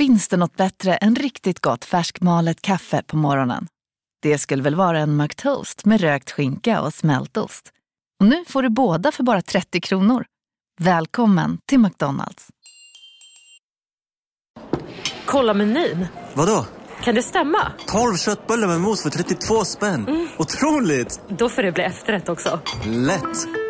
Finns det något bättre än riktigt gott färskmalet kaffe på morgonen? Det skulle väl vara en McToast med rökt skinka och smältost. Och nu får du båda för bara 30 kronor. Välkommen till McDonalds. Kolla menyn. Vadå? Kan det stämma? 12 köttbullar med mos för 32 spänn. Mm. Otroligt! Då får det bli efterrätt också. Lätt!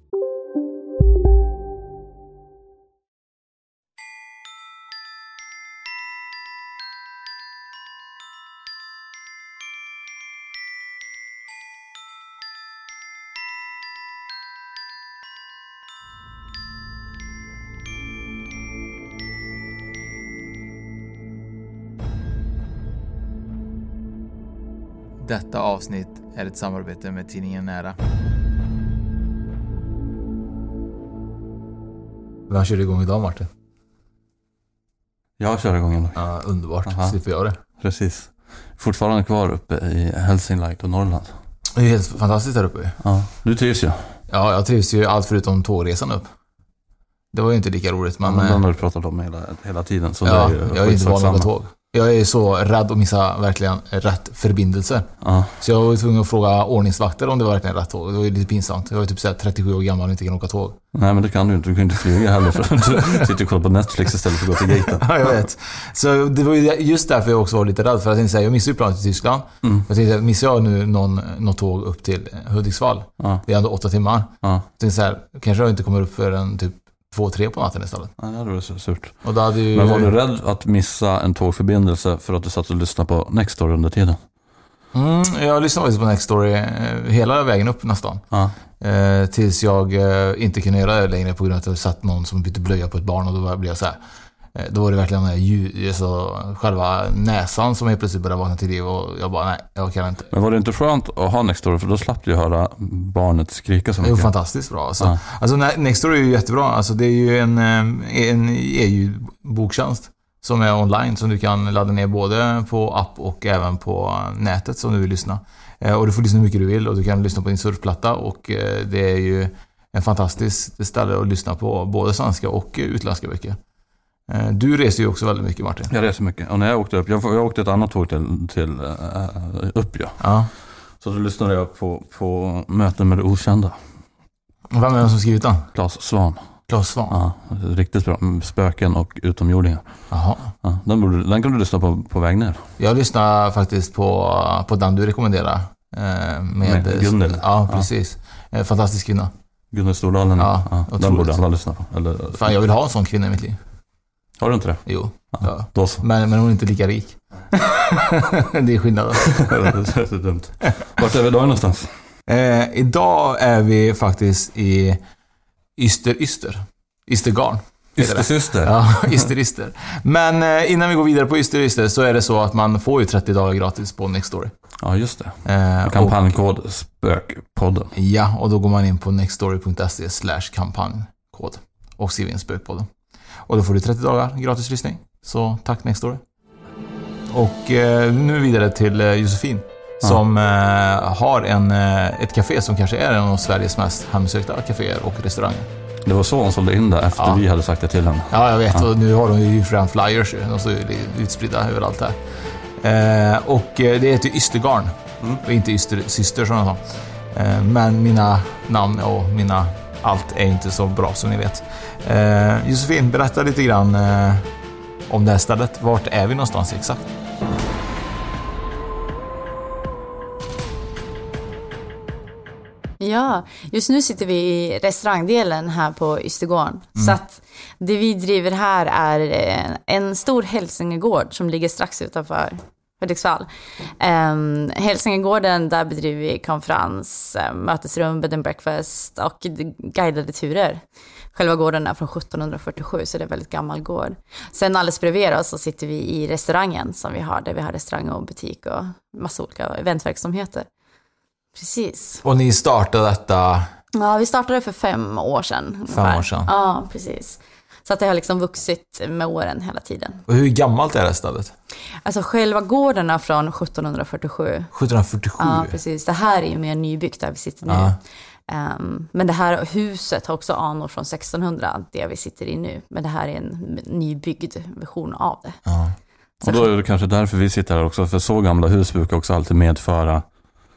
Detta avsnitt är ett samarbete med tidningen Nära. Vem kör igång idag Martin? Jag kör igång ändå. Ja, underbart. Aha. Slipper jag det. Precis. Fortfarande kvar uppe i Hälsingland och Norrland. Det är helt fantastiskt där uppe Ja, du trivs ju. Ja, jag trivs ju allt förutom tågresan upp. Det var ju inte lika roligt men... Ja, men eh, den har du pratat om hela, hela tiden. Så ja, det är ju jag är inte van samma. tåg. Jag är så rädd att missa verkligen rätt förbindelser. Ja. Så jag var tvungen att fråga ordningsvakter om det var verkligen rätt tåg. Det var ju lite pinsamt. Jag var typ så här 37 år gammal och inte kan åka tåg. Nej men det kan du inte. Du kan inte flyga heller för att du sitter och kollar på Netflix istället för att gå till gaten. Ja, jag vet. Så det var ju just därför jag också var lite rädd. För att jag tänkte jag missade ju planet till Tyskland. Mm. Jag tänkte, missar jag nu någon, något tåg upp till Hudiksvall? Ja. Det är ändå åtta timmar. Ja. Jag tänkte så här, kanske jag inte kommer upp förrän typ två, tre på natten istället. Nej, det hade varit så surt. Och då hade ju... Men var du rädd att missa en tågförbindelse för att du satt och lyssnade på Nextory under tiden? Mm, jag lyssnade faktiskt på Nextory eh, hela vägen upp nästan. Ja. Eh, tills jag eh, inte kunde göra det längre på grund av att det satt någon som bytte blöja på ett barn och då blev jag så här. Eh, då var det verkligen ljud, alltså, själva näsan som helt plötsligt började vakna till liv och jag bara nej, jag kan inte. Men var det inte skönt att ha Nextory för då slapp du höra barnet skrika så mycket? fantastiskt bra. Alltså, Ja. alltså Ne- Nextory är ju jättebra. Alltså, det är ju en, eh, en EU-boktjänst som är online som du kan ladda ner både på app och även på nätet som du vill lyssna. Eh, Och du får lyssna hur mycket du vill och du kan lyssna på din surfplatta och eh, det är ju en fantastisk ställe att lyssna på både svenska och eh, utländska böcker. Eh, Du reser ju också väldigt mycket Martin. Jag reser mycket. Och när jag åkte upp, jag, jag åkte ett annat tåg till, till uh, upp ja. Ja. Så då lyssnade jag på, på Möten med det okända. Vem är det som skrivit den? Claes Svan. Claes Svahn? Ja, riktigt bra. Spöken och utomjordingar. Jaha. Ja, den, borde, den kan du lyssna på på väg ner. Jag lyssnar faktiskt på, på den du rekommenderar. eh, Med, Med Gunnel. Ja, Ja. precis. Eh, Fantastisk kvinna. Gunnel Stordalen. Ja, den otroligt. borde alla lyssna på. Eller, Fan, jag vill ha en sån kvinna i mitt liv. Har du inte det? Jo. Ja, Ja. Då så. Men, men hon är inte lika rik. det är skillnaden. det är så dumt. Vart är vi idag någonstans? Eh, idag är vi faktiskt i Yster Yster. Ystergarn. Ystersyster. Ja, Yster Yster. Men eh, innan vi går vidare på Yster Yster så är det så att man får ju 30 dagar gratis på Nextory. Ja, just det. Eh, och, Kampanjkod Spökpodden. ja, och då går man in på nextory.se slash kampanjkod och skriver in Spökpodden. Och då får du 30 dagar gratis lyssning. Så tack Nextory. Och eh, nu vidare till eh, Josefin. Som eh, har en, eh, ett café som kanske är en av Sveriges mest hemsökta kaféer och restauranger. Det var så hon sålde in det efter Ja. vi hade sagt det till henne. Ja, jag vet. Och nu har de ju redan flyers ju. De står ju utspridda överallt här. Eh, och eh, det heter ju Ystergarn. Och inte Ystersyster som jag sa. Eh, men mina namn och mina allt är inte så bra som ni vet. Eh, Josefin, berätta lite grann eh, om det här stället. Vart är vi någonstans exakt? Ja, just nu sitter vi i restaurangdelen här på Ystergården. Så att det vi driver här är eh, en stor hälsingegård som ligger strax utanför Hudiksvall. Um, Hälsingegården, där bedriver vi konferens, eh, mötesrum, bed and breakfast och guidade turer Själva gården är från 1747 så det är en väldigt gammal gård. Sen alldeles bredvid oss så sitter vi i restaurangen som vi har, där vi har restaurang och butik och massa olika eventverksamheter. Precis. Och ni startade detta... Ja, vi startade för fem år sedan. ungefär. år sedan. Ja, precis. Så att det har liksom vuxit med åren hela tiden. Och hur gammalt är det stället? Alltså själva gården är från 1747. 1747? Ja, precis. Det här är ju mer nybyggt där vi sitter nu. Ja. Ehm, men det här huset har också anor från 1600, det vi sitter i nu. Men det här är en nybyggd version av det. Ja. Och då är det kanske därför vi sitter här också, för så gamla hus brukar också alltid medföra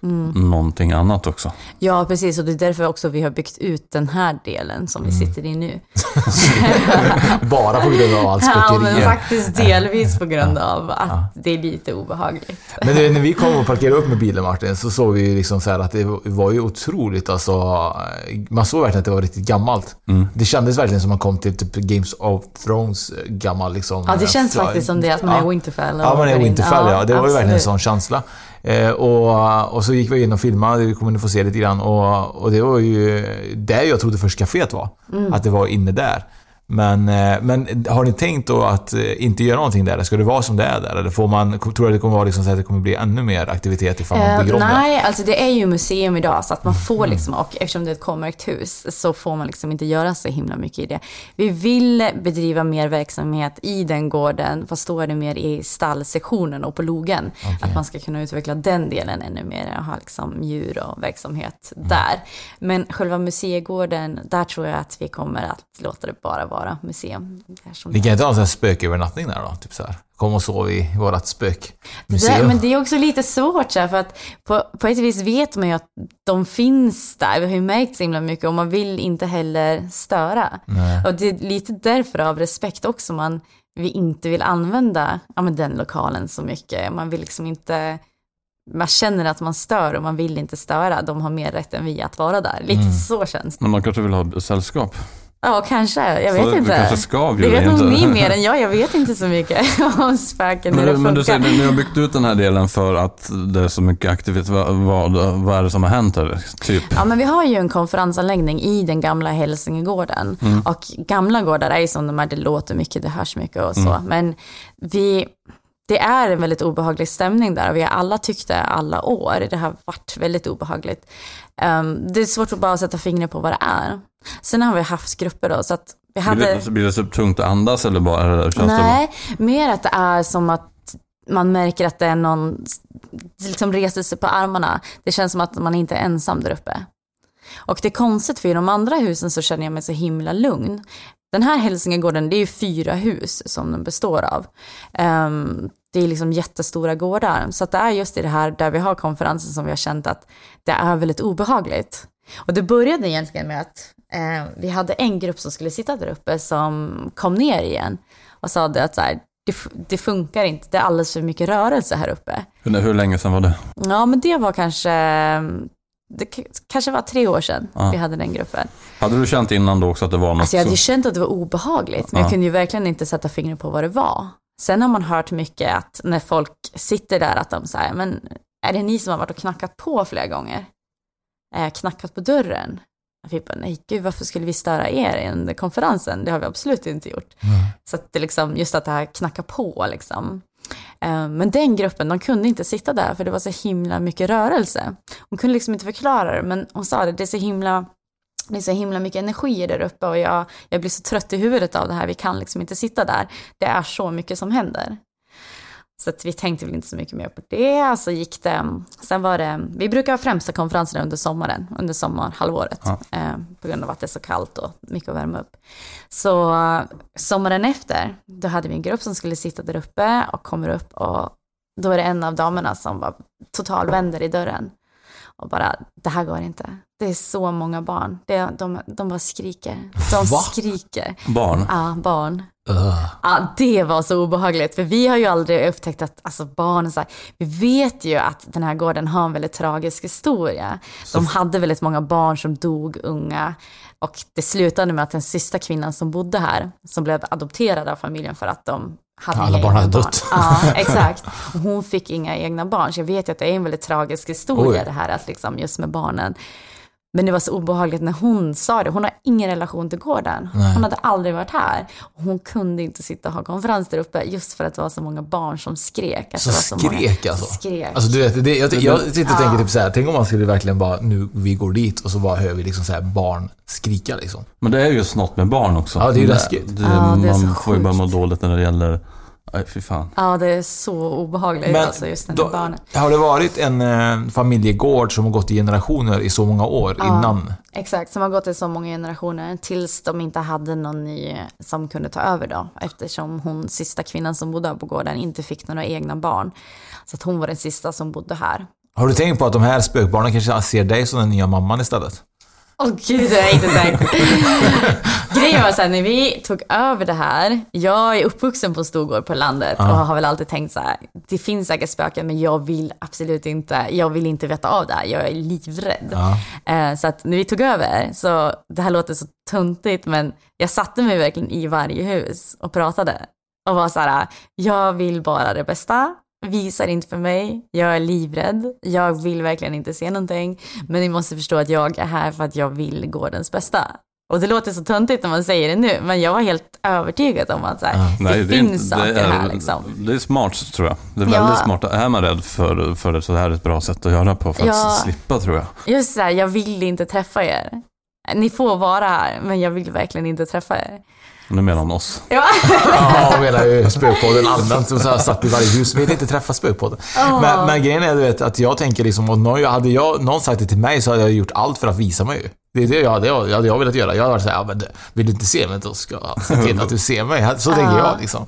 Mm. någonting annat också. Ja, precis. Och det är därför också vi har byggt ut den här delen som vi Mm. sitter i nu. Bara på grund av allt Ja, men spökerier. faktiskt delvis på grund av att det är lite obehagligt. Men du, när vi kom och parkerade upp med bilen Martin, så såg vi liksom så att det var ju otroligt alltså. Man såg verkligen att det var riktigt gammalt. Mm. Det kändes verkligen som man kom till typ Games of Thrones eh, gammal liksom. Ja, det känns eh, faktiskt som det, att man ja. är Winterfell. Ja, man är. Winterfell ja. Det var ju verkligen en sån känsla. Eh, och, och så gick vi in och filmade, vi kommer ni få se lite grann. Och, och det var ju där jag trodde först kaféet var. Mm. Att det var inne där. Men, eh, men har ni tänkt då att eh, inte göra någonting där? Ska det vara som det är där? Eller får man, tror du att det kommer vara liksom så att det kommer bli ännu mer aktivitet ifall man Eh, bygger om det? nej, alltså det är ju museum idag så att man Mm. får liksom, och eftersom det är ett K-märkt hus så får man liksom inte göra så himla mycket i det. Vi vill bedriva mer verksamhet i den gården, fast då är det mer i stallsektionen och på logen. Att man ska kunna utveckla den delen ännu mer och ha liksom djur och verksamhet Mm. där. Men själva museigården, där tror jag att vi kommer att låta det bara vara museum. Det är som Ni kan inte ha en spökövernattning där då? Typ så här. Kom och sov i vårat Det, spökmuseum. men det är också lite svårt så här, för att på, på ett vis vet man ju att de finns där. Vi har ju märkt så himla mycket och man vill inte heller störa. Nej. Och det är lite därför av respekt också man vi inte vill använda ja, men den lokalen så mycket. Man vill liksom inte man känner att man stör och man vill inte störa. De har mer rätt än vi att vara där. Lite Mm. så känns det. Men man kanske vill ha sällskap. Ja, kanske. Jag Så vet vi inte. kanske ska det vet nog ni mer än jag. Jag vet inte så mycket om spöken, Men, men du säger, ni har byggt ut den här delen för att det är så mycket aktivitet. Vad, vad, vad är det som har hänt här? Typ? Ja, men vi har ju en konferensanläggning i den gamla Hälsingegården. Och gamla gårdar är ju som de är, det låter mycket, det hörs mycket och så. Men vi, det är en väldigt obehaglig stämning där och vi har alla tyckt det alla år. Det har varit väldigt obehagligt. Ehm, det är svårt att bara sätta fingret på vad det är. Sen har vi haft grupper då, så att vi hade... Blir, det, blir det så tungt att andas eller bara? Eller känns Nej, mer att det är som att man märker att det är någon som liksom reser sig på armarna. Det känns som att man inte är ensam där uppe. Och det är konstigt för i de andra husen så känner jag mig så himla lugn. Den här Hälsingegården, det är ju fyra hus som den består av. Ehm, det är liksom jättestora gårdar. Så det är just i det här där vi har konferensen som vi har känt att det är väldigt obehagligt. Och det började egentligen med att eh, vi hade en grupp som skulle sitta där uppe som kom ner igen och sa att så här, det, det funkar inte, det är alldeles för mycket rörelse här uppe. Hur, hur länge sedan var det? Ja, men det var kanske, det kanske var tre år sedan Ja. vi hade den gruppen. Hade du känt innan då också att det var något? Alltså jag hade ju känt att det var obehagligt, men Ja. jag kunde ju verkligen inte sätta fingret på vad det var. Sen har man hört mycket att när folk sitter där att de säger, men är det ni som har varit och knackat på flera gånger? Eh, knackat på dörren? Och vi bara, nej gud varför skulle vi störa er under konferensen? Det har vi absolut inte gjort. Så att det liksom, just att det här knacka på liksom. Eh, Men den gruppen, de kunde inte sitta där för det var så himla mycket rörelse. Hon kunde liksom inte förklara det, men hon sa det, det är så himla, det är så himla mycket energi där uppe och jag, jag blir så trött i huvudet av det här, vi kan liksom inte sitta där. Det är så mycket som händer. Så att vi tänkte väl inte så mycket mer på det. Så gick det, sen var det, vi brukar ha främsta konferenserna under sommaren, under sommarhalvåret. Ja. Eh, på grund av att det är så kallt och mycket att värma upp. Så eh, sommaren efter, då hade vi en grupp som skulle sitta där uppe och kommer upp och då är det en av damerna som bara totalvänder i dörren. Och bara, det här går inte. Det är så många barn. Det, de, de bara skriker. De Va? skriker. Barn? Ja, barn. Ugh. Ja, det var så obehagligt. För vi har ju aldrig upptäckt att alltså, barn, så här, vi vet ju att den här gården har en väldigt tragisk historia. De hade väldigt många barn som dog unga. Och det slutade med att den sista kvinnan som bodde här, som blev adopterad av familjen för att de hade Alla barn hade dött. Ja, exakt. Och hon fick inga egna barn. Så jag vet ju att det är en väldigt tragisk historia Oj. det här, att liksom just med barnen. Men det var så obehagligt när hon sa det. Hon har ingen relation till gården. Nej. Hon hade aldrig varit här. Och Hon kunde inte sitta och ha konferens där uppe just för att det var så många barn som skrek. Att Så det var så skrek många, alltså? Skrek. Alltså du vet, det, jag, jag sitter och tänker typ så här, tänk om man skulle verkligen bara, nu vi går dit och så bara hör vi liksom så här barn skrika liksom. Men det är just något med barn också. Ja, det är ju läskigt. Det, Ja, det är så man får ju bara må dåligt när det gäller... Nej, fy fan. Ja, det är så obehagligt Men alltså just då- här barnen. Har det varit en eh, familjegård som har gått i generationer i så många år innan? Exakt, som har gått i så många generationer tills de inte hade någon ny som kunde ta över då. Eftersom hon, sista kvinnan som bodde här på gården, inte fick några egna barn. Så att hon var den sista som bodde här. Har du tänkt på att de här spökbarnen kanske ser dig som den nya mamman istället? Åh gud, det har jag inte tänkt. Grejen var såhär, när vi tog över det här, jag är uppvuxen på en stor gård på landet och har väl alltid tänkt så här: det finns säkert spöken men jag vill absolut inte, jag vill inte veta av det här, jag är livrädd. Eh, Så att när vi tog över, så det här låter så tuntigt men jag satte mig verkligen i varje hus och pratade. Och var så här, jag vill bara det bästa, visar inte för mig, jag är livrädd, jag vill verkligen inte se någonting, men ni måste förstå att jag är här för att jag vill gårdens bästa. Och det låter så töntigt när man säger det nu, men jag var helt övertygad om att så här, Nej, det, är finns inte- saker det är, här liksom. Det är smart tror jag. Det är Ja. väldigt smart. Är man rädd för, för det så det här är ett bra sätt att göra på för att Ja. slippa tror jag. Just så här, jag vill inte träffa er. Ni får vara här, men jag vill verkligen inte träffa er. Nu menar han oss. Ja. Ja, jag menar ju spökpodden allmänt som så här satt i varje hus. Vill inte träffa spökpodden. Men, men grejen är du vet, att jag tänker liksom, och någon, hade jag, någon sagt det till mig så hade jag gjort allt för att visa mig ju. Det är det jag hade, jag hade jag velat göra. Jag hade varit såhär, ja, men vill du inte se mig då ska jag se till att du ser mig. Så tänker jag liksom.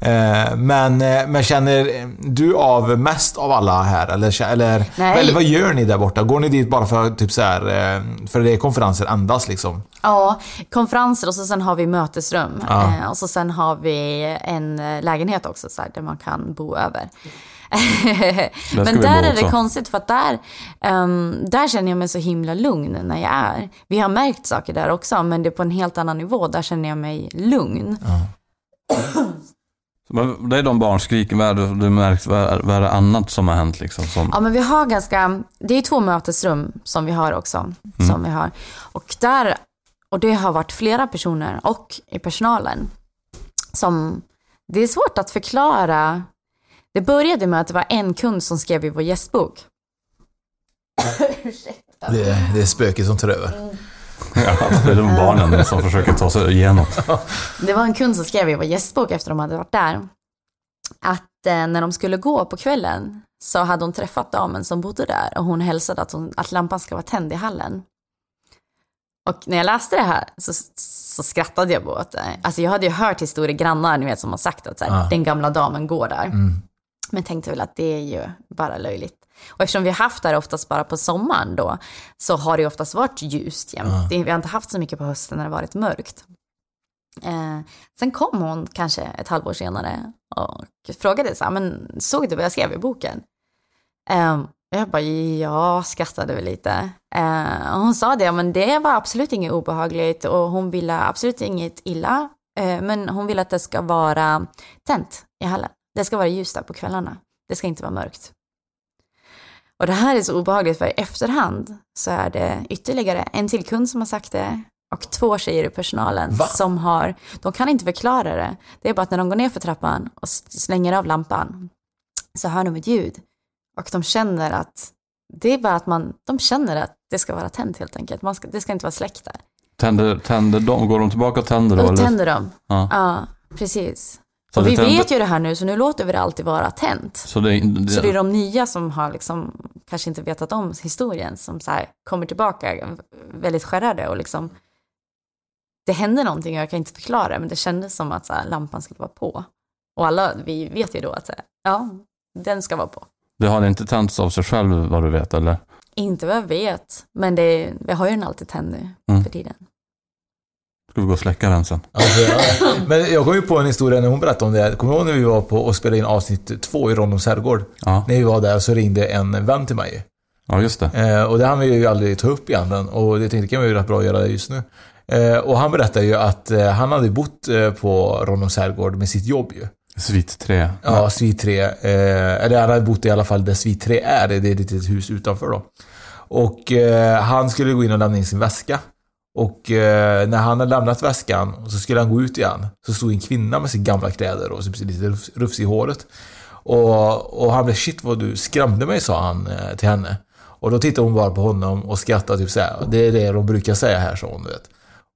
Eh, Men, eh, men känner du av mest av alla här? Eller, eller, Nej. eller vad gör ni där borta? Går ni dit bara för typ så här, eh, för det är konferenser endast liksom? Ja, konferenser och så sen har vi mötesrum. Ja. Och så sen har vi en lägenhet också så här, där man kan bo över. Men där är det konstigt för att där, ehm, där känner jag mig så himla lugn när jag är. Vi har märkt saker där också, men det är på en helt annan nivå. Där känner jag mig lugn. Men Det är de barnskriken, vad är det du märkt, vad är, det annat som har hänt liksom? Som, Ja, men vi har ganska, det är två mötesrum som vi har också. Som vi har. Och där, och det har varit flera personer och i personalen som, det är svårt att förklara. Det började med att det var en kund som skrev i vår gästbok. Det, är- det är spöket som tar över. ja, det är de barnen som försöker ta sig igenom. Det var en kund som skrev i vår gästbok efter de hade varit där. Att eh, när de skulle gå på kvällen så hade hon träffat damen som bodde där och hon hälsade att, hon, att lampan ska vara tänd i hallen. Och när jag läste det här så, så skrattade jag åt det. Alltså jag hade ju hört historier, grannar ni vet som har sagt att så här, Ja. den gamla damen går där. Mm. Men tänkte väl att det är ju bara löjligt. Och eftersom vi har haft det här oftast bara på sommaren då, så har det oftast varit ljust jämt. Det- Vi har inte haft så mycket på hösten när det varit mörkt. Eh, sen kom hon kanske ett halvår senare och frågade så här, men såg du vad jag skrev i boken? Eh, jag bara, ja, skrattade väl lite. Eh, och hon sa det, men det var absolut inget obehagligt och hon ville absolut inget illa. Eh, men hon vill att det ska vara tänt i hallen. Det ska vara ljust där på kvällarna. Det ska inte vara mörkt. Och det här är så obehagligt för i efterhand så är det ytterligare en till kund som har sagt det och två tjejer i personalen Va? som har, de kan inte förklara det. Det är bara att när de går ner för trappan och slänger av lampan så hör de ett ljud och de känner att det är bara att man, de känner att det ska vara tänt helt enkelt. Man ska, det ska inte vara släckt där. Tänder, tänder de, går de tillbaka och tänder då? Eller? tänder de. Ja. Ja, precis. Så och vi tänder- vet ju det här nu så nu låter vi det alltid vara tänt. Så det, det, Så det är de nya som har liksom kanske inte vetat om historien som så här kommer tillbaka väldigt skärrade och liksom det hände någonting och jag kan inte förklara men det kändes som att så här, lampan skulle vara på. Och alla, vi vet ju då att här, ja, den ska vara på. det har inte tänts av sig själv vad du vet eller? Inte vad jag vet, men det, vi har ju den alltid tänd nu Mm. för tiden. Ska vi gå och släcka den sen? Alltså, ja. Men jag kom ju på en historia när hon berättade om det. Kommer du ihåg när vi var på och spelade in avsnitt två i Ronnums herrgård? Ja, När vi var där så ringde en vän till mig. ja just det. Eh, och det hann vi ju aldrig ta upp egentligen. Och det tänkte jag kan vi ju rätt bra att göra just nu. Eh, och han berättade ju att eh, han hade bott eh, på Ronnums herrgård med sitt jobb ju. Svit 3. Ja, svit 3. Eh, eller han hade bott i alla fall där svit 3 är. Det är ett litet hus utanför då. Och eh, han skulle gå in och lämna in sin väska. Och eh, när han hade lämnat väskan och så skulle han gå ut igen så stod en kvinna med sina gamla kläder och lite rufs, rufs i håret. Och, och han blev shit vad du skrämde mig sa han eh, till henne. Och då tittade hon bara på honom och skrattade typ såhär. Det är det de brukar säga här sa hon. du Vet.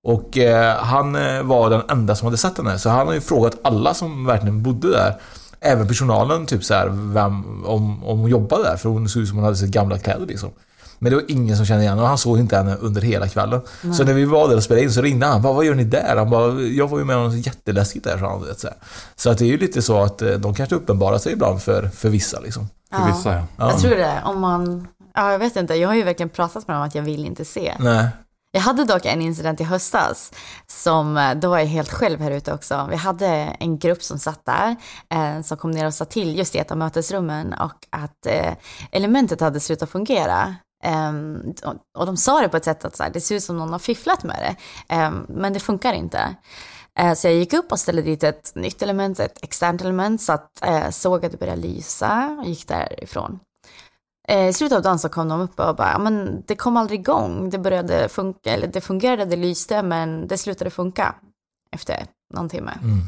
Och eh, han eh, var den enda som hade sett henne. Så han har ju frågat alla som verkligen bodde där. Även personalen typ såhär vem, om, om hon jobbade där. För hon såg ut som hon hade sina gamla kläder liksom. Men det var ingen som kände igen och han såg inte henne under hela kvällen. Så när vi var där och spelade in så ringde han. Bara, vad gör ni där? Han bara, jag var ju med om något jätteläskigt där. Så, han, vet, så, här. så att det är ju lite så att eh, de kanske uppenbarar sig ibland för, för vissa liksom. För vissa ja. Ja. Jag tror det. Om man, ja jag vet inte, jag har ju verkligen pratat med dem att jag vill inte se. Nej. Jag hade dock en incident i höstas som, eh, då var jag helt själv här ute också. Vi hade en grupp som satt där, eh, som kom ner och sa till just i ett av mötesrummen och att eh, elementet hade slutat fungera. Um, och- de sa det på ett sätt att så här, det ser ut som någon har fifflat med det, um, men det funkar inte. Uh, Så jag gick upp och ställde dit ett nytt element, ett externt element, så att uh, såg att det började lysa och gick därifrån. Eh, I slutet av dagen så kom de upp och bara, men det kom aldrig igång. Det började funka, eller det fungerade, det lyste, men det slutade funka efter någon timme. Mm.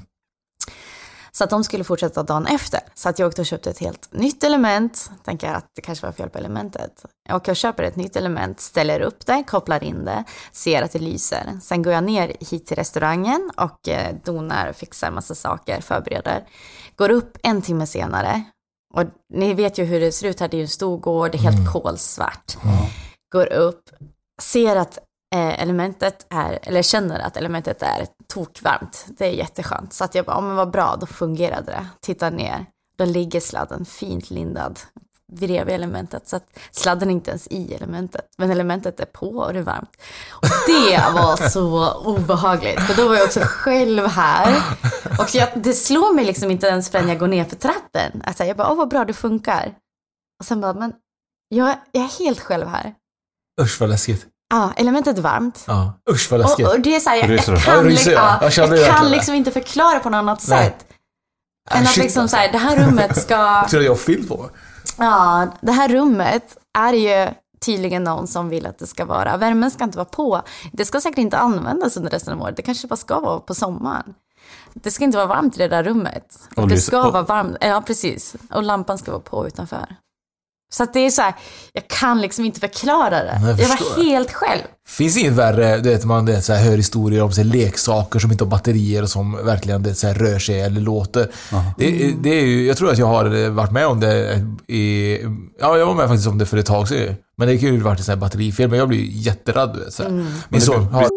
Så att de skulle fortsätta dagen efter. Så att jag åkte och köpte ett helt nytt element. Tänker att det kanske var fel på elementet. Jag åker och köper ett nytt element, ställer upp det, kopplar in det, ser att det lyser. Sen går jag ner hit till restaurangen och eh, donar, fixar massa saker, förbereder. Går upp en timme senare. Och ni vet ju hur det ser ut här, det är ju en stor gård, det är helt kolsvart. Går upp, ser att Eh, elementet är, eller känner att elementet är tokvarmt. Det är jätteskönt. Så att jag bara, ja men vad bra, då fungerade det. Tittar ner, då ligger sladden fint lindad bredvid elementet. Så att sladden är inte ens i elementet. Men elementet är på och det är varmt. Och det var så obehagligt. För då var jag också själv här. Och jag, det slår mig liksom inte ens förrän jag går ner för trappen. Alltså jag bara, åh vad bra det funkar. Och sen bara, men jag, jag är helt själv här. Usch vad läskigt. Ja, elementet är varmt. Ja. Usch vad läskigt. Och, och det är så här, jag, jag du? kan, Ja, liksom, jag. ja, Jag jag kan liksom inte förklara på något annat Nej. sätt. Än att shit, liksom alltså. så här, det här rummet ska, Jag tror jag har film på ja, det här rummet är ju tydligen någon som vill att det ska vara. Värmen ska inte vara på. Det ska säkert inte användas under resten av året. Det kanske bara ska vara på sommaren. Det ska inte vara varmt i det där rummet. Och det ska och- vara varmt, ja precis. Och lampan ska vara på utanför. Så att det är så här, jag kan liksom inte förklara det. Jag jag var helt själv. Finns inget värre, du vet man det, så här, hör historier om så här, leksaker som inte har batterier och som verkligen det, så här, rör sig eller låter. Det, det är ju, jag tror att jag har varit med om det i... Ja, jag var med faktiskt om det för ett tag sedan Men det kan ju varit här batterifel, men jag blir ju jätterädd du vet. Så här. Min son har...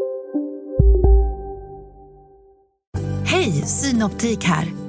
Hej, Synoptik här.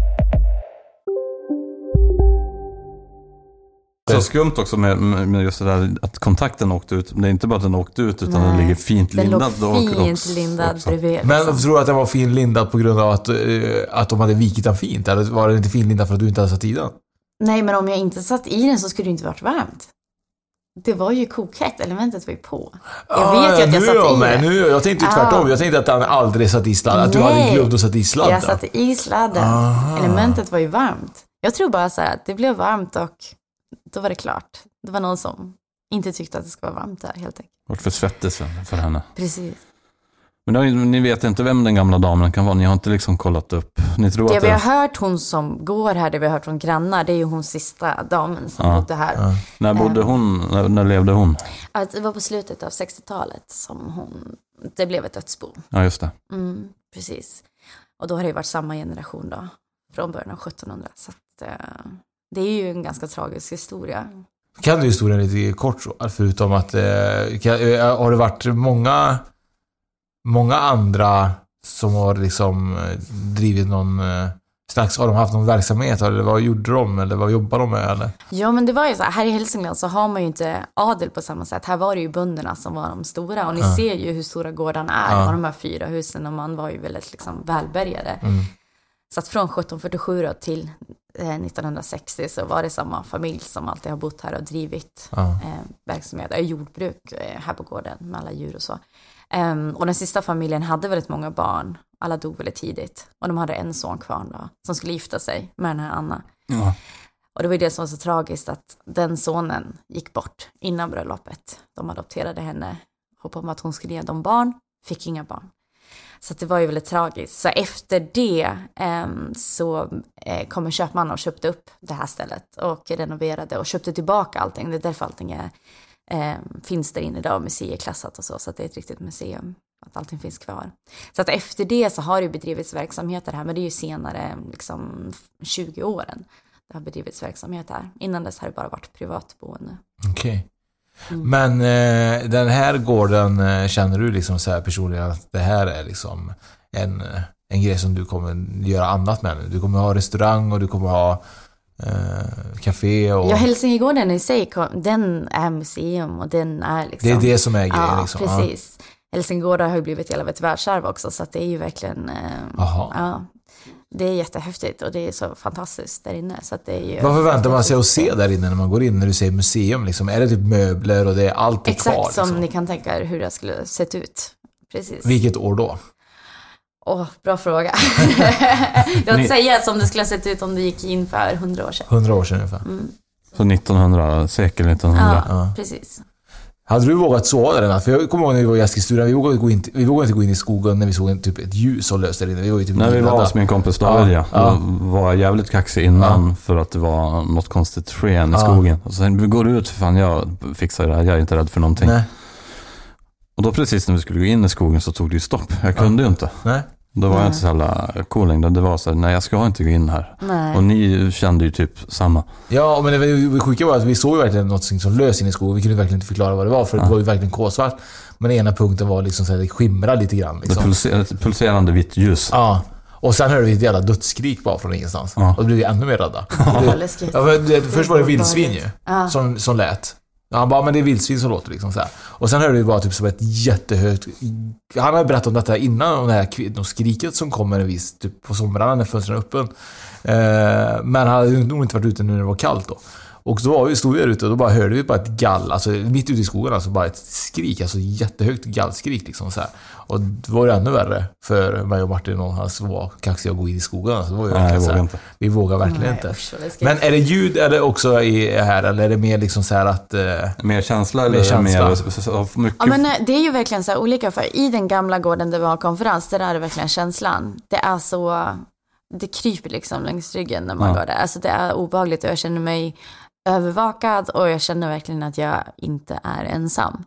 Det är skumt också med, med just det där att kontakten åkte ut. Det är inte bara att den åkte ut utan den Nej, ligger fint Den lindad. låg och- fint också- lindad också. bredvid. Men liksom. tror du att den var fin lindad på grund av att, eh, att de hade vikit den fint? Eller var den inte fin lindad för att du inte hade satt i den? Nej, men om jag inte satt i den så skulle det inte varit varmt. Det var ju kokhett, elementet var ju på. Jag Ah, vet ju att jag nu satt är jag i med. det. Nu, jag tänkte ju Ah. tvärtom. Jag tänkte att han aldrig satt i sladden. Att du hade Nej. glömt att sätta i sladden. Jag satte i sladden. Aha. Elementet var ju varmt. Jag tror bara så här att det blev varmt och då var det klart. Det var någon som inte tyckte att det skulle vara varmt där helt enkelt. Vart för svettigt för, för henne. Precis. Men ni, ni vet inte vem den gamla damen kan vara. Ni har inte liksom kollat upp. Ni tror Det att vi det... har hört hon som går här, det vi har hört från grannar, det är ju hon sista damen som Ja. bodde här. När bodde hon? När, när levde hon? Att det var på slutet av 60-talet som hon, det blev ett dödsbo. Ja, just det. Mm, precis. Och då har det ju varit samma generation då, från början av 1700. Så att, eh, det är ju en ganska tragisk historia. Kan du historien lite kort så? Förutom att... Eh, kan, eh, har det varit många... Många andra som har liksom eh, drivit någon slags... Har de haft någon verksamhet? Eller vad gjorde de? Eller vad jobbar de med? Eller? Ja men det var ju så här, här i Hälsingland så har man ju inte adel på samma sätt. Här var det ju bönderna som var de stora och ni Ja. ser ju hur stora gårdarna är. Ja. Var de här fyra husen och man var ju väldigt liksom välbärgade. Mm. Så att från 1747 då till 1960 så var det samma familj som alltid har bott här och drivit Ja. eh, verksamhet, eh, jordbruk eh, här på gården med alla djur och så. Ehm, och den sista familjen hade väldigt många barn. Alla dog väldigt tidigt. Och de hade en son kvar då, som skulle gifta sig med den här Anna. Ja. Och det var ju det som var så tragiskt att den sonen gick bort innan bröllopet. De adopterade henne, hoppade om att hon skulle ge dem barn, fick inga barn. Så att det var ju väldigt tragiskt. Så efter det eh, så eh, kom en köpman och köpte upp det här stället och renoverade och köpte tillbaka allting. Det är därför allting är, eh, finns där inne idag, museiklassat och så, så att det är ett riktigt museum. Att allting finns kvar. Så att efter det så har det ju bedrivits verksamheter här, men det är ju senare, liksom 20 åren, det har bedrivits verksamhet här. Innan dess har det bara varit privatboende. Okej. Mm. Men eh, den här gården, eh, känner du liksom så här personligen att det här är liksom en, en grej som du kommer göra annat med nu? Du kommer ha restaurang och du kommer ha eh, café och... Ja, Hälsingegården i sig, den är museum och den är liksom... Det är det som är grejen, Ja, liksom. Ja. precis. Hälsingegården har ju blivit hela ett världsarv också, så att det är ju verkligen... Eh, ja, det är jättehäftigt och det är så fantastiskt där inne. Så att det är ju Vad förväntar man sig att se där inne när man går in, när du säger museum? Liksom? Är det typ möbler och det är allt är Exakt kvar? som Liksom? ni kan tänka er hur det skulle sett ut. Precis. Vilket år då? Åh, bra fråga. Jag vill säga som det skulle ha sett ut om det gick in för hundra år sedan. 100 år sedan ungefär. Mm. Så 1900, sekel 1900. Ja, precis. Hade du vågat sova där? För jag kommer ihåg när vi var i Eskilstuna, vi vågade, gå in, vi vågade inte gå in i skogen när vi såg en, typ ett ljus som löste där inne. Vi var ju typ När vi var hos min kompis David, ja. Ja, ja. Då var jag jävligt kaxig innan för att det var något konstigt sken i Ja. skogen. Och sen, vi går ut, för fan jag fixar det här, jag är inte rädd för någonting. Nej. Och då precis när vi skulle gå in i skogen så tog det ju stopp. Jag kunde ju inte. Nej. Då var jag Nej. inte så jävla cool längre. Det var så här, nej jag ska inte gå in här. Nej. Och ni kände ju typ samma. Ja, men det, det sjuka var att vi såg ju verkligen något som lös in i skogen. Vi kunde verkligen inte förklara vad det var, för det Ja. var ju verkligen kolsvart. Men ena punkten var liksom så här, det skimrade lite grann. Det Liksom. pulser, ett pulserande vitt ljus. Ja. Och sen hörde vi ett jävla dödsskrik bara från ingenstans. Ja. Och då blev vi ännu mer rädda. Ja, läskigt. Ja, det, först var det vildsvin ju, Ja. som, som lät. Ja, han bara, men det är vildsvin som låter liksom så här. Och sen hörde vi bara typ som ett jättehögt... Han hade berättat om detta innan, om det här kvinnoskriket som kommer en viss, typ på somrarna när fönstren är öppen. Eh, men han hade nog inte varit ute nu när det var kallt då. Och då var vi, stod vi där ute och då bara hörde vi bara ett gall, alltså mitt ute i skogen, alltså bara ett skrik, alltså jättehögt gallskrik liksom så här. Och det var ju ännu värre för mig och Martin och han som var kaxiga att gå in i skogen. Alltså, det var ju Nej, jag här, vågar inte. Vi vågar verkligen Nej, inte. usch. Men är det ljud är det också i här eller är det mer liksom så här att... Eh, Mer känsla eller Mer känsla. mer så- så- så- mycket? Ja, men eh, det är ju verkligen så här olika. För I den gamla gården där vi har konferens, där är det verkligen känslan. Det är så... Det kryper liksom längs ryggen när man Ja. går där. Alltså det är obehagligt och jag känner mig övervakad och jag känner verkligen att jag inte är ensam.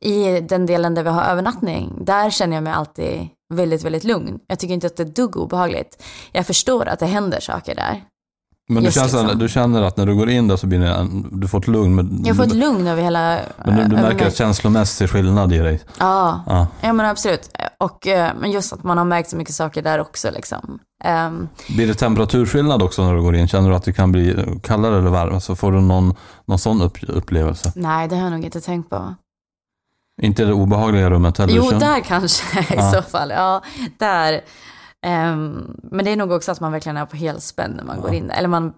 I den delen där vi har övernattning, där känner jag mig alltid väldigt, väldigt lugn. Jag tycker inte att det är ett dugg obehagligt. Jag förstår att det händer saker där. Men du, känns, liksom. du känner att när du går in där så blir det en, du får ett lugn. Men, Jag får ett lugn över hela... men du, du över märker en känslomässig skillnad i dig. Ja, Ja. ja men absolut. Och eh, men just att man har märkt så mycket saker där också liksom. Ehm, Blir det temperaturskillnad också när du går in? Känner du att det kan bli kallare eller varmare? Så får du någon, någon sån upp, upplevelse? nej, det har jag nog inte tänkt på. Inte i det obehagliga rummet heller? Jo, där kanske i Ja. så fall. Ja, där. Ehm, men det är nog också att man verkligen är på helspänn när man Ja. går in. Eller man,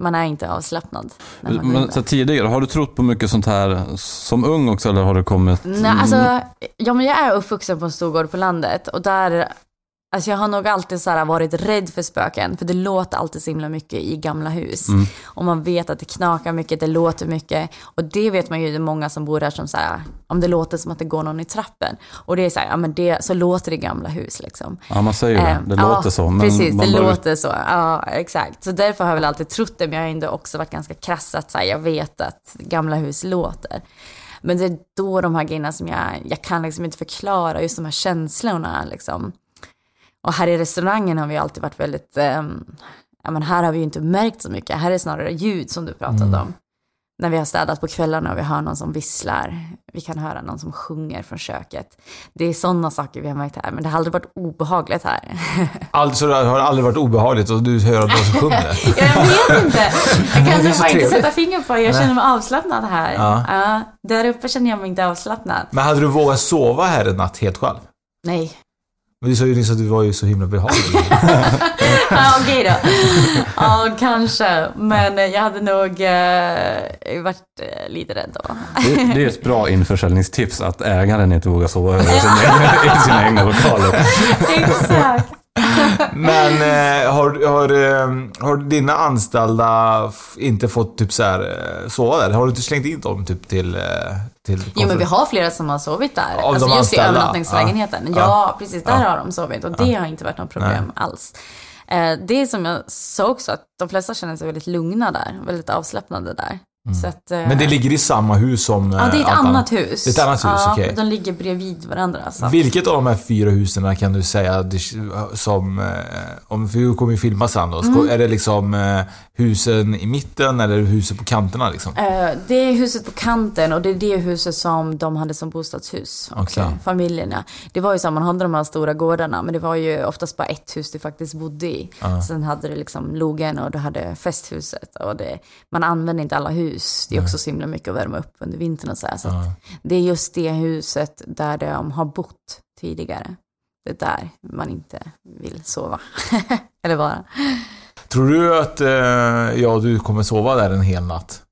man är inte avslappnad Men så tidigare, har du trott på mycket sånt här som ung också eller har det kommit? Nej, alltså, ja, men jag är uppvuxen på en stor gård på landet och där, alltså jag har nog alltid så varit rädd för spöken, för det låter alltid så himla mycket i gamla hus. Mm. Och man vet att det knakar mycket, det låter mycket. Och det vet man ju, det är många som bor här som så här, om det låter som att det går någon i trappen. Och det är så här, ja men det, så låter det i gamla hus liksom. Ja, man säger det. Ehm, Det ja, låter så. Men precis, det bör- låter så. Ja, exakt. Så därför har jag väl alltid trott det, men jag har ändå också varit ganska krass att så här, jag vet att gamla hus låter. Men det är då de här grejerna som jag, jag kan liksom inte förklara, just de här känslorna liksom. Och här i restaurangen har vi alltid varit väldigt, ehm, ja men här har vi ju inte märkt så mycket, här är snarare ljud som du pratade Mm. om. när vi har städat på kvällarna och vi hör någon som visslar. Vi kan höra någon som sjunger från köket. Det är sådana saker vi har märkt här, men det har aldrig varit obehagligt här. Alltså det har aldrig varit obehagligt och du hör att någon som sjunger? Ja, jag vet inte. Jag kan bara inte sätta fingret på det. Jag känner mig avslappnad här. Ja. Ja, där uppe känner jag mig inte avslappnad. Men hade du vågat sova här en natt helt själv? Nej. Men du sa ju nyss att du var ju så himla behaglig. Ja, okej då. Ja, kanske. Men jag hade nog eh, varit eh, lite rädd då. Det, det är ett bra införsäljningstips att ägaren inte vågar sova över i sina egna, i sina egna lokaler. Exakt. Men eh, har, har, eh, har dina anställda inte fått typ så här, eh, sova där? Har du inte slängt in dem typ till... eh, till Jo, men vi har flera som har sovit där. Av alltså de just i anställda? övernattningslägenheten. Ja. Ja, precis. Där Ja. har de sovit och det har inte varit något problem Nej. alls. Det är som jag sa också, att de flesta känner sig väldigt lugna där. Väldigt avslappnade där. Så att, eh, Mm. Men det ligger i samma hus som... Ja, det är ett eh, allt annat hus. Det är ett annat hus, ja, okej. De ligger bredvid varandra. Så. Vilket av de här fyra husen kan du säga det- som... eh, Om, för vi kommer ju filma sen då. Mm. Är det liksom husen i mitten eller husen på kanterna liksom? Det är huset på kanten och det är det huset som de hade som bostadshus. Okej. familjerna. Det var ju så, man hade de här stora gårdarna, men det var ju oftast bara ett hus du faktiskt bodde i. Ja. Sen hade du liksom logen och du hade festhuset. Och det, man använde inte alla hus. Det är också så himla mycket att värma upp under vintern och så här. Så att det är just det huset där de har bott tidigare. Det är där man inte vill sova. Eller vara. Tror du att eh, jag och du kommer sova där en hel natt?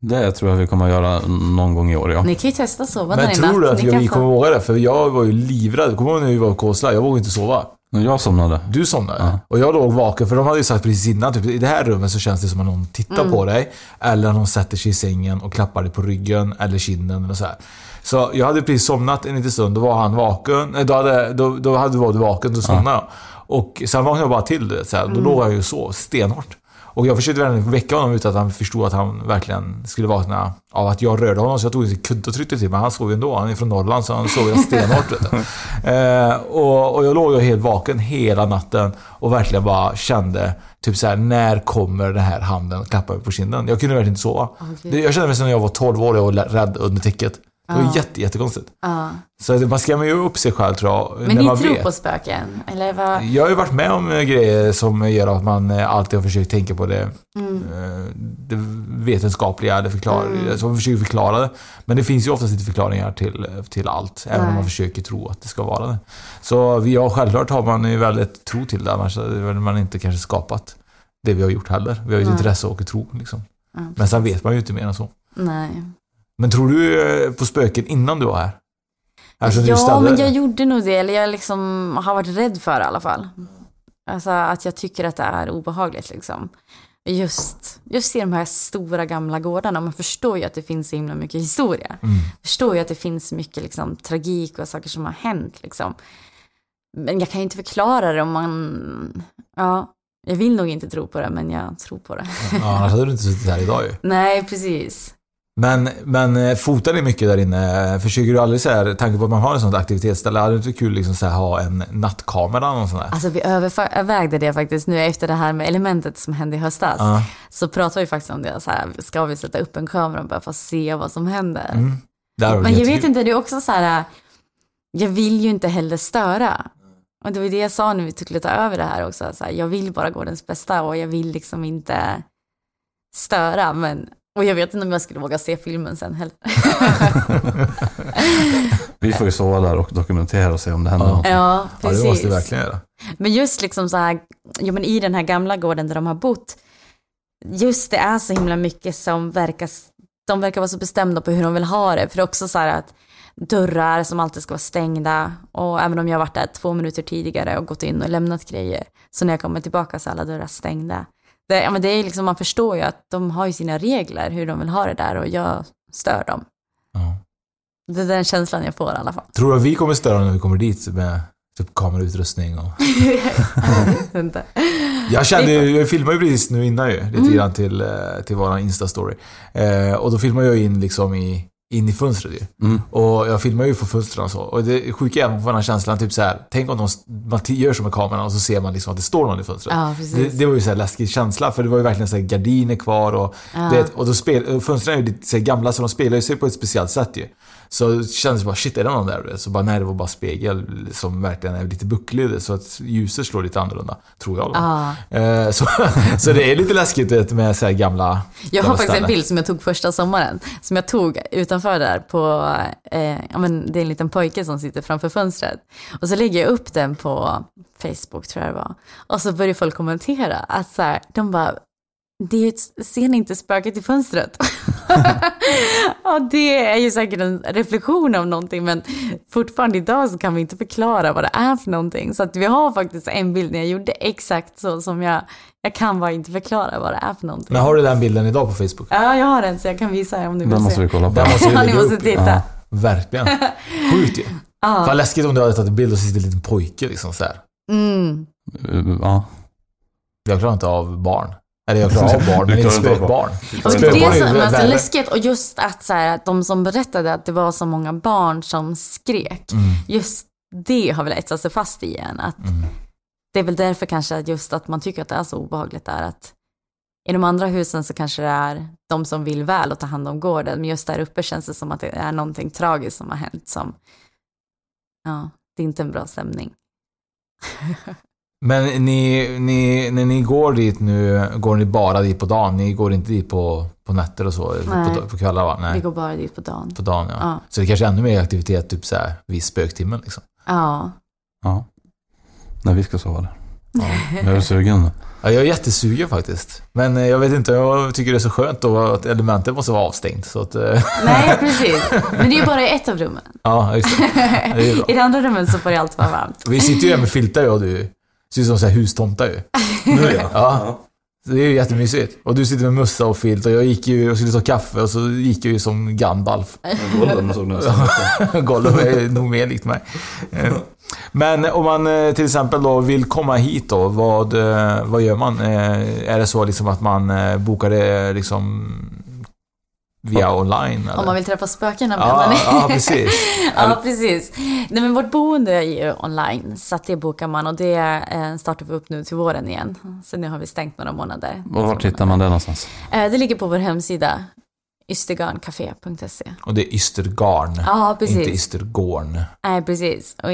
Det tror jag vi kommer att göra någon gång i år, ja. Ni kan ju testa att sova där Men i tror natt. du att jag, vi kommer våga det? För jag var ju livrädd. Kommer du ihåg när vi var i Kåsla? Jag vågade inte sova. Jag somnade. Du somnade? Och jag låg vaken, för de hade ju sagt precis innan, typ, i det här rummet så känns det som att någon tittar Mm. på dig. Eller någon sätter sig i sängen och klappar dig på ryggen eller kinden eller så här. Så jag hade precis somnat en liten stund, då var han vaken. Nej, Då hade, då, då hade var du vaken, då somnade jag. Och sen vaknade jag bara till, så här. då Mm. låg han ju så stenhårt. Och jag försökte verkligen väcka honom utan att han förstod att han verkligen skulle vakna av att jag rörde honom. Så jag tog en kudde och tryckte till men han sov ju ändå. Han är från Norrland så han sov ju stenhårt. Eh, och, och jag låg ju helt vaken hela natten och verkligen bara kände typ så här: när kommer den här handen klappa mig på kinden? Jag kunde verkligen inte sova. Det- Jag kände mig som när jag var 12 år och var rädd under täcket. Det var Ja. jätte, jättekonstigt. Ja. Så man skrämmer ju upp sig själv tror jag. Men när ni man tror vet. på spöken? Eller vad? Jag har ju varit med om eh, grejer som gör att man eh, alltid har försökt tänka på det, Mm. eh, det vetenskapliga, det förklar, Mm. man försöker förklara det. Men det finns ju oftast inte förklaringar till, till allt, även om man försöker tro att det ska vara det. Så har självklart har man ju väldigt tro till det, annars hade man inte kanske skapat det vi har gjort heller. Vi har ju ett intresse och tro liksom. Ja, Men sen vet man ju inte mer än så. Nej. Men tror du eh, på spöken innan du var här? Alltså, ja, men jag gjorde nog det. Eller jag liksom har varit rädd för det i alla fall. Alltså att jag tycker att det är obehagligt liksom. Just, just i de här stora gamla gårdarna. Man förstår ju att det finns så himla mycket historia. Mm. Förstår ju att det finns mycket liksom, tragik och saker som har hänt liksom. Men jag kan ju inte förklara det om man... Ja, jag vill nog inte tro på det, men jag tror på det. Ja, annars hade du inte suttit här idag ju. Nej, precis. Men, men eh, fotar ni mycket där inne? Försöker du aldrig så här, tanke på att man har en sån aktivitetsställe, hade det inte kul liksom så här, ha en nattkamera eller sånt där? Alltså vi övervägde det faktiskt nu efter det här med elementet som hände i höstas. Ja. Så pratade vi faktiskt om det, så här, ska vi sätta upp en kamera och bara få se vad som händer? Mm. Men jag vet inte, det är också så här, jag vill ju inte heller störa. Och det var det jag sa när vi skulle ta över det här också, så här, jag vill bara gårdens bästa och jag vill liksom inte störa. Men, och jag vet inte om jag skulle våga se filmen sen heller. Vi får ju sova där och dokumentera och se om det händer något. Ja, Ja, precis. det måste vi verkligen göra. Men just liksom så här, ja men i den här gamla gården där de har bott, just det är så himla mycket som verkar, de verkar vara så bestämda på hur de vill ha det. För det är också så här att dörrar som alltid ska vara stängda och även om jag har varit där två minuter tidigare och gått in och lämnat grejer, så när jag kommer tillbaka så är alla dörrar stängda. Det, ja, men det är liksom, man förstår ju att de har ju sina regler hur de vill ha det där och jag stör dem. Ja. Det är den känslan jag får i alla fall. Tror du att vi kommer störa när vi kommer dit med typ kamerautrustning och... jag inte. Jag kände ju, jag filmade ju precis nu innan ju, lite Mm. grann till, eh, till våran Insta-story. Eh, och då filmade jag in liksom i in i fönstret ju. Mm. Och jag filmar ju från fönstren och så. Och det sjuka är på den här känslan, typ så här. Tänk om de, man gör så med kameran och så ser man liksom att det står någon i fönstret. Ja, det, det var ju så här läskig känsla, för det var ju verkligen så här gardiner kvar och, Ja. det, och då spel, och fönstren är ju lite så här gamla, så de spelar ju sig på ett speciellt sätt ju. Så det kändes bara, shit är det någon där? Så bara, nej det var bara spegel som verkligen är lite bucklig, så att ljuset slår lite annorlunda. Tror jag då. Ja. Eh, så, så det är lite läskigt vet, med så gamla Jag har faktiskt en ställen. bild som jag tog första sommaren. Som jag tog utanför där på, eh, ja men det är en liten pojke som sitter framför fönstret. Och så lägger jag upp den på Facebook tror jag det var. Och så börjar folk kommentera att så här, de bara, det är ser ni inte spöket i fönstret? ja, det är ju säkert en reflektion av någonting, men fortfarande idag så kan vi inte förklara vad det är för någonting. Så att vi har faktiskt en bild när jag gjorde exakt så som jag, jag kan bara inte förklara vad det är för någonting. Men har du den bilden idag på Facebook? Ja, jag har den så jag kan visa er om ni vill Den måste se. vi kolla på. Den måste vi Ja, ni lägga måste upp. titta. Ja, verkligen. Sjukt ju. Ja. Fan läskigt om du hade tagit en bild och så sitter en liten pojke liksom så här. Mm. Ja. Jag klarar inte av barn. Eller jag klarar av barn, men inte spökbarn. Och det är ju som är så värre. läskigt och just att så här, att de som berättade att det var så många barn som skrek. Mm. Just det har väl etsat sig fast i en. Att Mm. Det är väl därför kanske att just att man tycker att det är så obehagligt där. Att I de andra husen så kanske det är de som vill väl och ta hand om gården. Men just där uppe känns det som att det är någonting tragiskt som har hänt. Som, ja, det är inte en bra stämning. Men ni, ni, när ni går dit nu, går ni bara dit på dagen? Ni går inte dit på, på nätter och så? Nej. På, på kvällar va? Vi Nej. går bara dit på dagen. På dagen ja. Ja. Så det kanske är ännu mer aktivitet typ så här vid spöktimmen liksom? Ja. ja. När vi ska sova där. Jag är sugen. Ja, jag är jättesugen faktiskt. Men eh, jag vet inte, jag tycker det är så skönt då att elementet måste vara avstängt. Så att, eh, Nej, precis. Men det är ju bara i ett av rummen. ja, just det. det är. I det andra rummet så får det alltid vara varmt. Vi sitter ju här med filtar jag och du. Ser ut som så här hustomtar ju. Nu ja. Ja. Så det är ju jättemysigt. Och du sitter med mössa och filt och jag gick ju och skulle ta kaffe och så gick jag ju som Gandalf. Golden såg nästan ut. Gollum är nog mer likt mig. Eh, Men om man eh, till exempel då vill komma hit då, vad, eh, vad gör man? Är det så liksom att man bokar det liksom via online? Eller? Om man vill träffa spökena menar ja, ni? ja, precis. ja, precis. Nej, men vårt boende är ju online, så att det bokar man och det startar vi upp nu till våren igen. Så nu har vi stängt några månader. Och vart hittar man det någonstans? Eh, det ligger på vår hemsida, ystergarncafé.se. Och det är Ystergarn, Ja, precis. inte Ystergårn. Nej, precis. Och,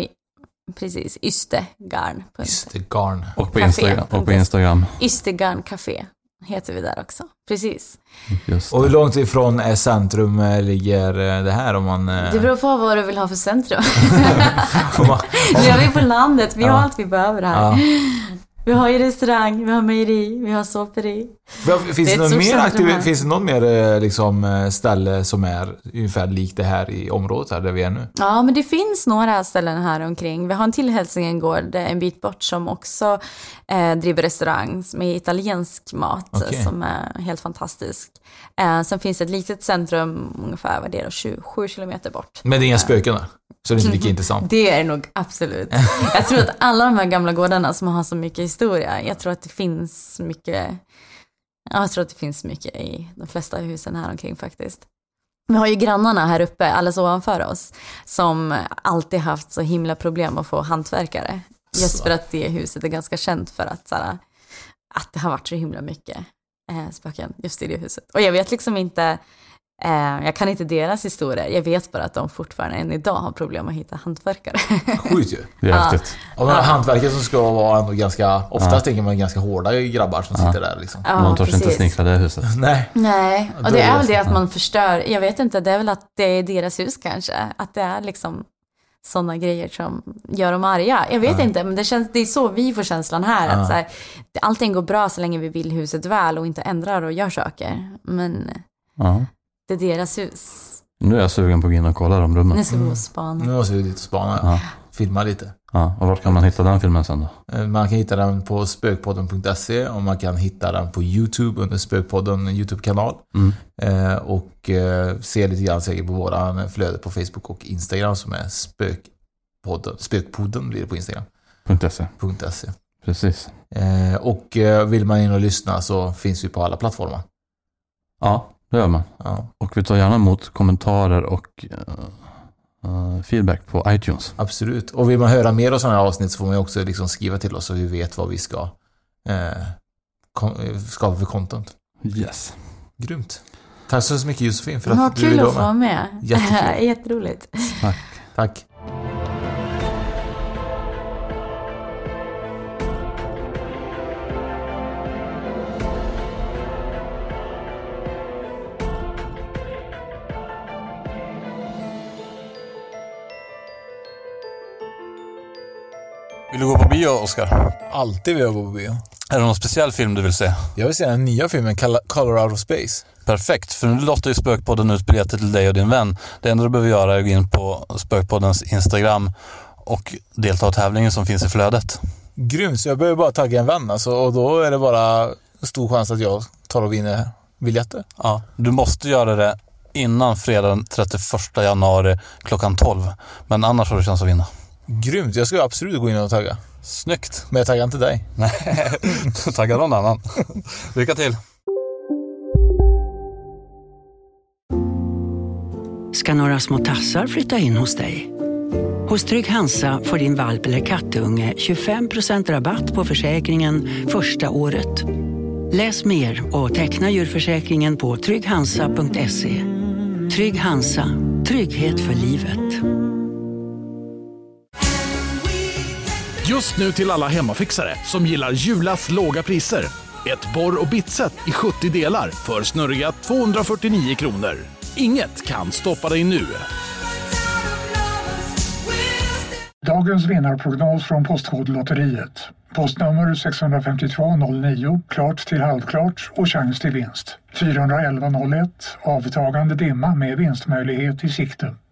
precis, ystergarn. Ystergarn. Och på, Café. Instagram, och på Instagram. Ystergarncafé heter vi där också. Precis. Just Och hur långt ifrån är centrum eh, ligger eh, det här om man... eh, Det beror på vad du vill ha för centrum. nu är vi på landet, vi har Ja. allt vi behöver här. ja. Vi har ju restaurang, vi har mejeri, vi har såperi. Finns Det det, mer centrum aktiv, här. finns det någon mer liksom, ställe som är ungefär likt det här i området här där vi är nu? Ja, men det finns några ställen här omkring. Vi har en till Hälsingegård en bit bort som också eh, driver restaurang med italiensk mat eh, som är helt fantastisk. Eh, sen finns det ett litet centrum ungefär, vad det är då, 27 kilometer bort. Men det är inga spöken där? Så det är inte lika intressant? Det är nog absolut. Jag tror att alla de här gamla gårdarna som har så mycket historia, jag tror att det finns mycket, ja, jag tror att det finns mycket i de flesta husen här omkring faktiskt. Vi har ju grannarna här uppe, alldeles ovanför oss, som alltid haft så himla problem att få hantverkare. Just för att det huset är ganska känt för att, så här, att det har varit så himla mycket eh, spöken just i det huset. Och jag vet liksom inte, eh, jag kan inte deras historia, jag vet bara att de fortfarande än idag har problem att hitta hantverkare. Sjukt ju. Det är Ja. häftigt. Och man har hantverkare som ska vara ändå ganska, oftast Ja. tänker man ganska hårda grabbar som sitter där liksom. Ja, Någon törs inte snickra det huset. Nej. Nej, Ja, och det är väl det att man förstör, jag vet inte, det är väl att det är deras hus kanske. Att det är liksom sådana grejer som gör dem arga. Jag vet Ja. inte, men det, känns, det är så vi får känslan här. Ja. Att så här, allting går bra så länge vi vill huset väl och inte ändrar och gör saker. Men Ja. det är deras hus. Nu är jag sugen på att gå in och kolla de rummen. Nu ska vi gå och spana. Nu måste vi dit och spana. Ja. Filma lite. Ja. Och vart kan man hitta den filmen sen då? Eh, Man kan hitta den på spökpodden.se och man kan hitta den på YouTube under Spökpodden YouTube-kanal. Mm. Eh, och eh, se lite grann säkert på våra flöde på Facebook och Instagram som är Spökpodden. Spökpodden blir det på Instagram. .se. .se. Precis. Eh, och eh, vill man in och lyssna så finns vi på alla plattformar. Ja, Det gör man. Ja. Och vi tar gärna emot kommentarer och eh, feedback på iTunes. Absolut. Och vill man höra mer av sådana här avsnitt så får man ju också liksom skriva till oss så vi vet vad vi ska eh, kom, skapa för content. Yes. Grymt. Tack så mycket Josefin för att Vad du kul ville att få vara vara med. med. Jätteroligt. Tack. Vill bio, Oskar? Alltid vill jag gå på bio. Är det någon speciell film du vill se? Jag vill se den nya filmen Col- Color Out of Space. Perfekt, för nu lottar ju Spökpodden ut biljetter till dig och din vän. Det enda du behöver göra är att gå in på Spökpoddens Instagram och delta i tävlingen som finns i flödet. Grymt, så jag behöver bara tagga en vän alltså, och då är det bara stor chans att jag tar och vinner biljetter. Ja, du måste göra det innan fredag den 31 januari klockan 12. Men annars har du chans att vinna. Grymt, jag ska absolut gå in och tagga. Snyggt! Men jag taggar inte dig. Nej, tagga någon annan. Lycka till! Ska några små tassar flytta in hos dig? Hos Trygg Hansa får din valp eller kattunge 25% rabatt på försäkringen första året. Läs mer och teckna djurförsäkringen på trygghansa.se. Trygg Hansa, trygghet för livet. Just nu till alla hemmafixare som gillar Julas låga priser. Ett borr och bitset i 70 delar för snurriga 249 kronor. Inget kan stoppa dig nu. Dagens vinnarprognos från Postkodlotteriet. Postnummer 65209, klart till halvklart och chans till vinst. 41101, avtagande dimma med vinstmöjlighet i sikte.